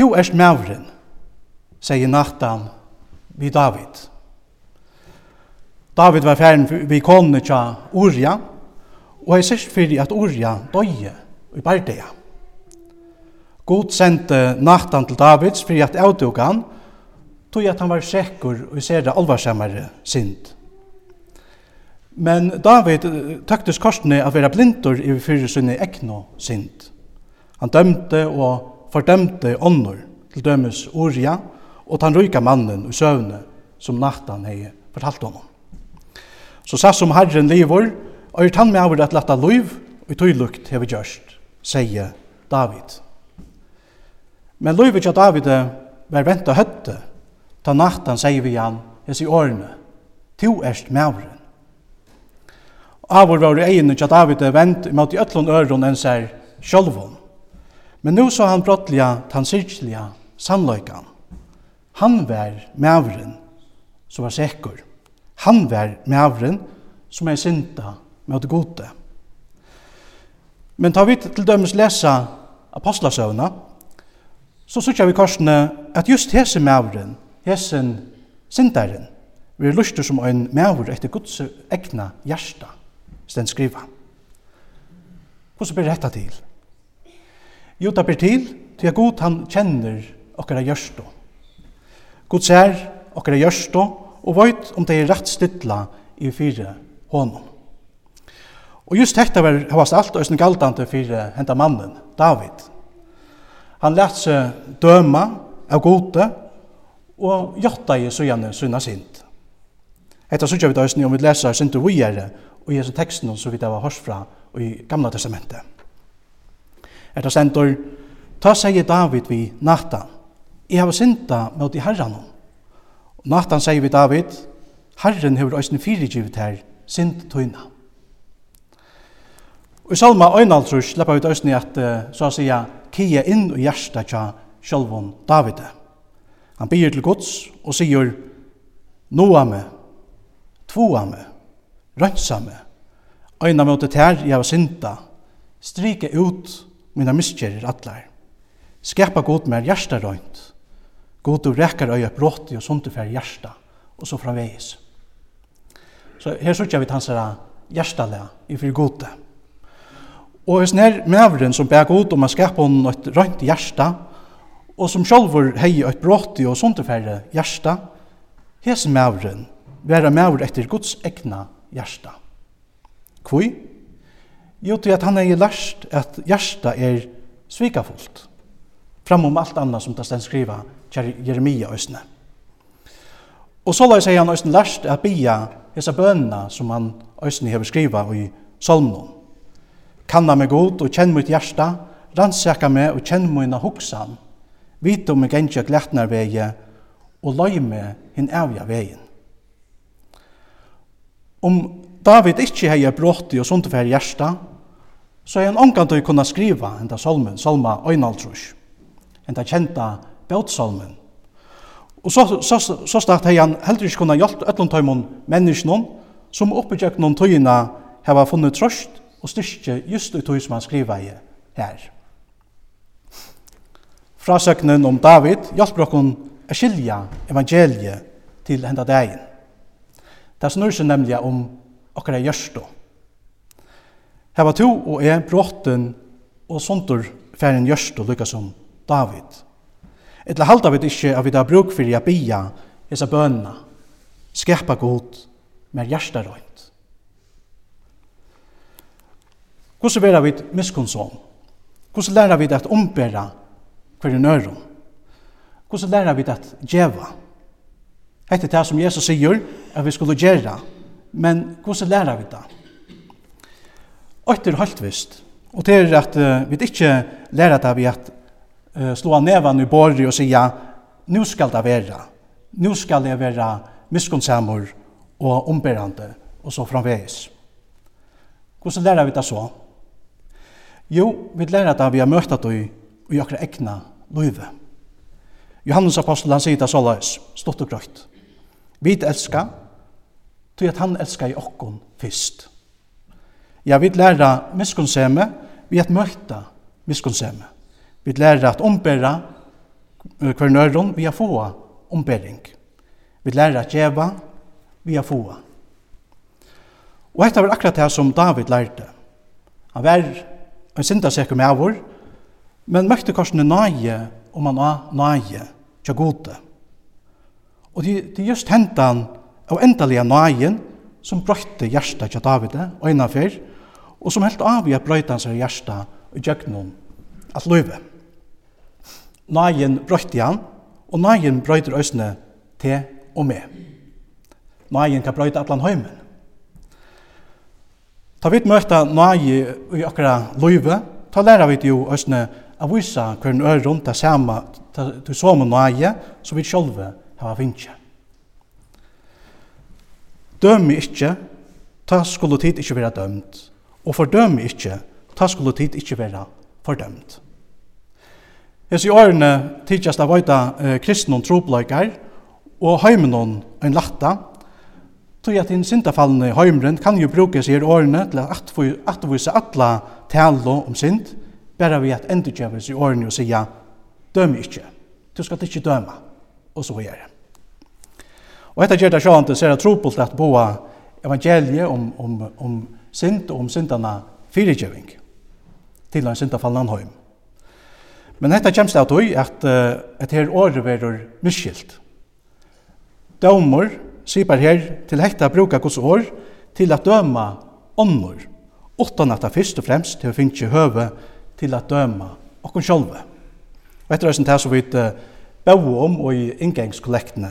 Tu erst mauren, sier Nathan vi David. David var færen vi konene tja Urja, og jeg sørst fyrir at Urja døye i Bardea. God sendte Nathan til Davids fyrir at avduga han, tog at han var sikker og sere alvarsamare synd. Men David tøktes korsene av vera blindur i fyrir sinne ekno synd. Han dømte og fordømte ånder, til dømes orja, og den ryka mannen i søvne, som Nathan hei fortalt honom. Så sa som Herren livor, og er tann med over at letta liv, og tog lukt hei vi gjørst, sier David. Men livet av David var venta høtte, ta Nathan sier vi han, hei i årene, to erst med over. Avor var egin av David vent imot i øtlån øron enn sær sjølvån. Men nu så han brottliga, tansirkliga sannløykan. Han var mævren som var sikker. Han var mævren som er synda med det gode. Men tar vi til dømes lesa apostlasøvna, så sykja vi korsene at just hese mævren, hese syndaren, vi er lustur som ein mævur etter Guds egna hjärsta, sten skriva. Hvordan blir dette til? Jo, det blir til, til at Gud han kjenner okkara gjørstå. Gud ser okkara gjørstå og veit om det er rett stytla i fire hånden. Og just hekta var havast alt og galdande fyrir henda mannen, David. Han lät seg døma av gode og gjotta i søgjane sunna sint. Hetta søgja vi døysni om vi leser sindu vujere og i hese teksten som vi da var hors fra i Gamla Testamentet. Er det stendur, ta sier David vi Nathan, jeg har synda mot i herran. Og Nathan sier vi David, herren hever òsne fyrirgivet her, synd tøyna. Og i salma øynaltrus slipper vi òsne at, så å sija, kia inn og hjersta tja sjálvon Davide. Han byr til Guds og sier, Noa me, tvoa me, rønsa me, øyna mot det her jeg har synda, strike ut mina misgjerir allar. Skapa god mer hjärsta rönt. God du räcker öja brått och sånt du fär hjärsta och så framvegis. Så her sørger vi hans herra hjärstalega i fyrir gode. Og hans nær mævren som bæg ut om a skapa hon et rönt hjärsta og som sjálfur hei et brått og sånt du fær hjärsta hans mævren vera mævren etter Guds egna hjärsta. Kvoi? Jo, til at han er lært at hjertet er svikafullt. Fram om alt annet som det stedet skriva Jeremia øsne. Og så la jeg han øsne lært at bia hessa bønna som han øsne hever skriva i salmnon. Kanna meg god og kjenn mitt hjerte, rannsaka meg og kjenn mina hoksan, vite om meg enkja glætnar vegi og løy meg hinn avja vegin. Om David ikkje hei brått i og sundfær hjärsta, så er han omgant å kunne skriva enda salmen, salma øynaldrus, enda kjenta bøtsalmen. Og så, så, så, så snart hei han heller ikke kunnet hjelpt øtlom tøymon menneskene som oppegjøk noen tøyina hava funnet trøst og styrke just i tøy som han skriva i her. Frasøknen om David hjelper okkon å skilja evangeliet til henda dagen. Det snur seg nemlig om okkara gjørstå. Hava to og er bråten og sundur færen gjørst og lykka som David. Etla halda vi ikkje av vi da bruk fyrir a bia hesa bønna, skepa god, med hjärsta røynt. Hvordan vera vi miskunnsom? Hvordan lærer vi at ombera hver nøyrum? Hvordan lærer vi at djeva? Hette det som Jesus sier at vi skulle gjera, men hvordan lærer vi det? Eitt er helt vist. Og det er at uh, vi ikke lærer det vi at uh, slå nevan i borri og sier nu skal det være. Nu skal det være miskunnsamur og omberande og så framveis. Hvordan lærer vi det så? Jo, vi lærer det vi har møtt det i, i okra egna løyve. Johannes apostel han sier det såleis, stått og grøyt. Vi elskar, tog at han elskar i okkon fyrst. Ja, vi lærer miskunnseme vi at møtta miskunnseme. Vi lærer at ombæra hver nøyron vi har få ombæring. Vi lærer at djeva vi har få. Og dette var akkurat det som David lærte. Han var en syndasekker med avur, men møkte korsene nøye om han var nøye til gode. Og det er just hentan av endelige nøyen som brøtte hjertet til David og innanfor, og som helt av i at brøyta hans hjärsta og gjøgnon at løyve. Nægen brøyte han, og nægen brøyter øsne til og med. Nægen kan brøyte atlan høymen. Ta vi møtta nægi i akkurat løyve, ta læra vi jo øsne a visa hvern rundt ta sama til som nægi som vi sjolve hava finnje. Døm ikkje, ta skulle tid ikkje vera dømt, og fordøm ikkje, ta skulle tid ikkje vera fordømt. Hesi årene tidsjast av vøyta eh, kristnon tropløykar og heimenon ein latta, tog at den syndafallende heimren kan jo brukes i årene til at atvise atla talo om synd, bare vi at endurkjøves i årene og sier, døm ikkje, du skal ikkje døma, og så gjør det. Og etter gjør det sjående ser jeg tropult at boa evangeliet om, om, om synd og om syndana fyrirgjøving til en syndafallan heim. Men dette kjemst av tog at, et her året verur miskilt. Dømmer, sier her, til hekta bruka gos år, til at døma ånder, utan at det først og fremst til å finne høve til at døma okkur sjálve. Og etter høysen til så vidt bøy om og i inngangskollekten.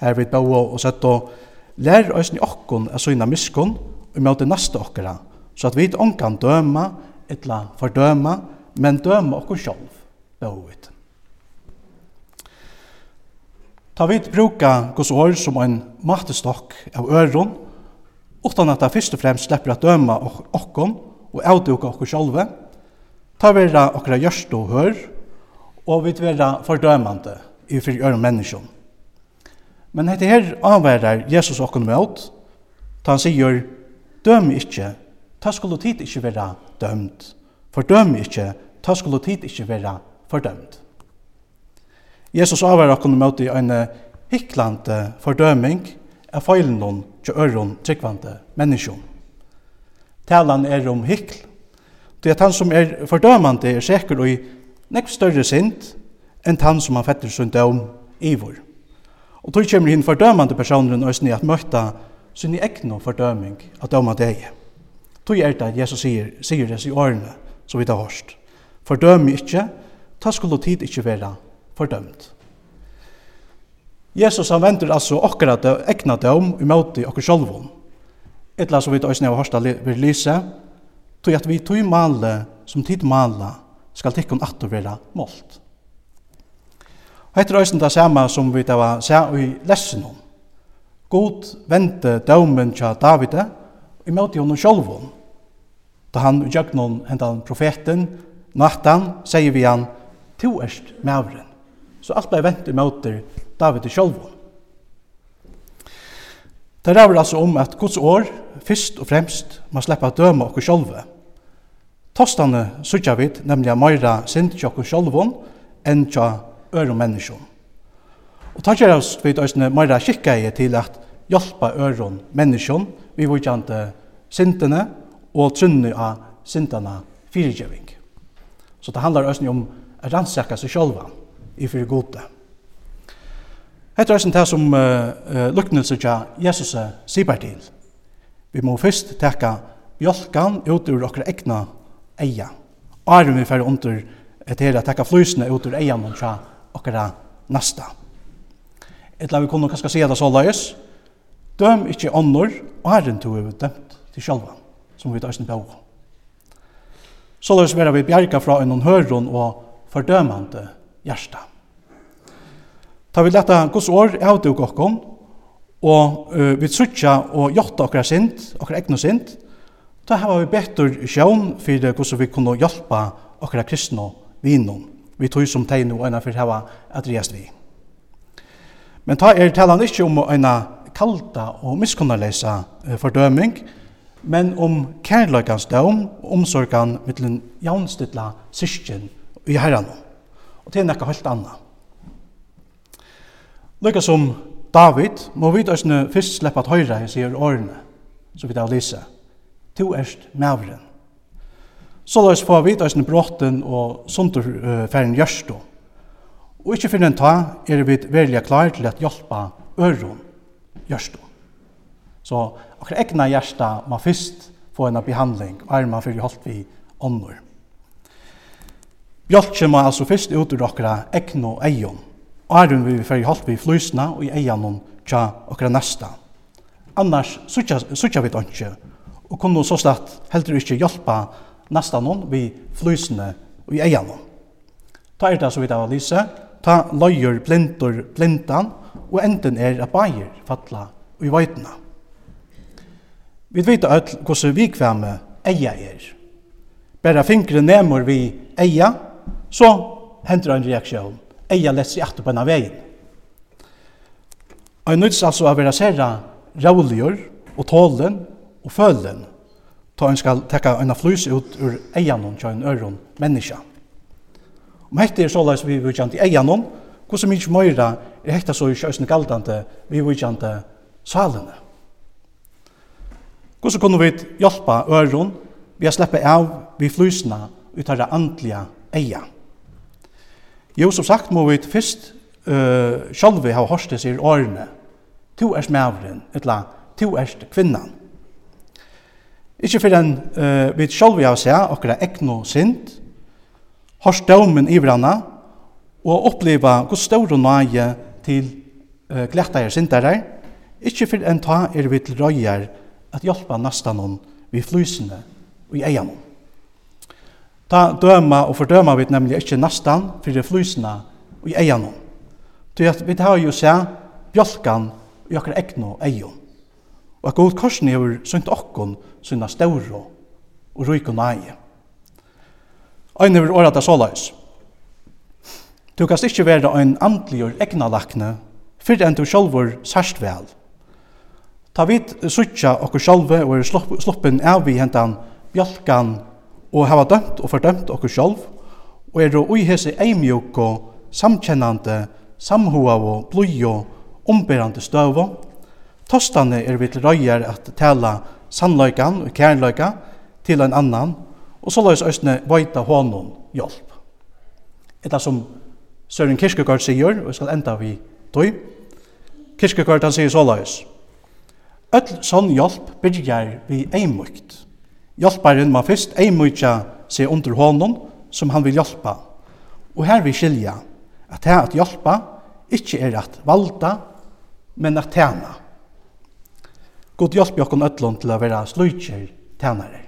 Her vi bau og sett og lær eisen okkon a søgna miskon og møte nasta okkara, så at vi ikke kan døma, etla fordøma, men døma okkur sjálf, bøvit. Ta vi bruka gos år som en matestokk av øron, utan at det først og fremst slipper at døma okkon og avduka okkur sjálve, ta vera okkara gjørst og hør, og vi vera fordømande i fyrir øron menneskjon. Men hette her anværar Jesus okkun møt, ta han sier, døm ikkje, ta skulle tid ikkje vera dømd, for døm ikkje, ta skulle tid ikkje vera fordømd. Jesus avværar okkun møt i en hiklande fordøming av feilen hon til øron tryggvande menneskjon. Talan er om hikl, det er han som er fordømande er sikker og i nekv større sint enn han som han fetter sin døm ivor. Og tog kommer hinn fordømande personen òsne at møtta sin egnu fordøming av døma deg. Tog er det at Jesus sier, sier det i årene som vi har hørt. Fordøm ikkje, ta skulle tid ikkje vera fordømt. Jesus han venter altså okkara egna døm i møte okkur sjolvun. Etla som vi òsne har hørt ved lyse, tog at vi tog male som tid male skal tikkun atto vera målt. Hetta er eisini ta sama sum vit hava var í i lessen. God vente dømen tja Davide i møte honom sjolvun. Da han gjøgnon hentan profeten, Nathan, sier vi han, to erst mavren. Så alt blei vente i møte Davide sjolvun. Det altså om at Guds år fyrst og fremst må sleppa døma okkur oss sjolve. Tostane sutja vid, nemlig a meira sint tja okkur sjolvun enn tja øren menneskjon. Og takk er oss vi døysene meira kikkeie til at hjelpa øren menneskjon vi vujkjante sintene og trunne av sintene fyrirgjøving. Så det handlar oss om å rannsaka seg sjálva i fyrir gode. Hetta er òsne det som uh, luknelse til Jesus sier til. Vi må først teka bjolkan ut ur okra egna eia. Arum vi fyrir under et her at teka flysene ut ur eian og okkara nasta. Etla vi kunne kanskje se det så løys, døm ikkje ånder, og herren to er dømt til sjálva, som vi døysen på. Så løys vera vi bjerga fra en høron og fordømande hjärsta. Ta vi leta Guds år av duk okkon, og uh, vi trutja og hjarta okkara sint, okkara egnu sint, ta hava vi betur sjån fyrir hvordan vi kunne hjelpa okkara kristna vinnum vi tog som tegn og ena for hava at reist vi. Men ta er talan ikkje om ena kalda og miskunnarleisa fordøming, men om kærløykans døm og omsorgan mittlen jaunstidla syskjen i herran. Og det er nekka helt anna. Lykka som David, må vi døysne fyrst sleppa at høyra i sier årene, så vi da lise. Tu erst mavren Så la oss få vite oss bråten og sunderfæren gjørs då. Og ikke finne en ta er vi velja klar til at hjelpa øron gjørs då. Så akkurat egna hjärsta må først få en behandling og er man fyrir holdt vi ånder. Bjolkje må altså først ut ur okra egna og eion. Og er vi fyrir holdt vi flysna og i eion tja okra nesta. Annars sutja vi det ikke og kunne så slett heller ikke hjelpa nästan hon vi flysne i eianum. Ta er det så vidt av Alise, ta løyer blintor blindan, og enden er at bæger fatla i veitna. Vi vet at hvordan vi kvame eia er. Bare fingre nemmer vi eia, så hender en reaksjon. Eia lett seg etter på en av veien. Og jeg nøddes altså å være særa råligere og tålen og følen ta en skal tekka en flus ut ur eianon tja en øron menneska. Om hekta er såleis vi vujant i eianon, hvordan mykje møyra er hekta så i sjøsne galdante vi vujant salene. Hvordan kunne vi hjelpa øron vi har sleppa av vi flysna ut av andlige eia. Jo, som sagt må vi fyrst uh, sjálvi ha horstis sier årene. Tu erst mævren, etla, tu erst kvinnan. Ikke for en uh, vi selv vi har sett akkurat ekno sint, har ståmen i hverandre, og oppleva hvor stor og nøye til uh, glettere sintere, ikke for en ta er vi til røyer at hjelpa nesten noen vi flysene og i eierne. Ta døma og fordøma vi nemlig ikke nesten for det flysene og i eierne. Til at vi tar jo seg bjølkan i akkurat egnu eion. Og at god korsen er sunt okkon sinna stauro og ryk og næje. Ein vil året det såleis. Du kan ikke være ein andligur egna lakne, fyrir enn du sjálfur særst vel. Ta vit suttja okkur sjálve og er sloppen av vi hentan bjalkan og hava dømt og fordømt okkur sjálv og er oi hesi eimjuk og samkjennande, samhua og blui og omberande støvo. Tostane er vi til røyer at tala sannløykan og kærløyka til en annan, og så løys òsne veita hånden hjelp. Etta som Søren Kirkegaard sier, og jeg skal enda vi tøy, Kirkegaard han sier så løys, Öll sånn hjelp byrjar vi eimukt. Hjelparen må fyrst eimutja seg under hånden som han vil hjelpa. Og her vil skilja at det at hjelpa ikkje er at valda, men at tjena. God hjelp jokken ødlån til å være slutjer tænare.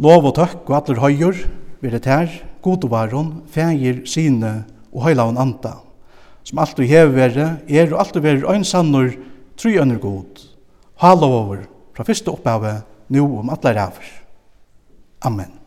Lov og tøkk og atler høyur, vil det her, god og varon, fægir, sine og høylaun anta, som alt du hever være, er og alt du være øyn sannur, try øyner god, halov over, fra fyrste opphavet, nu om atler avr. Amen.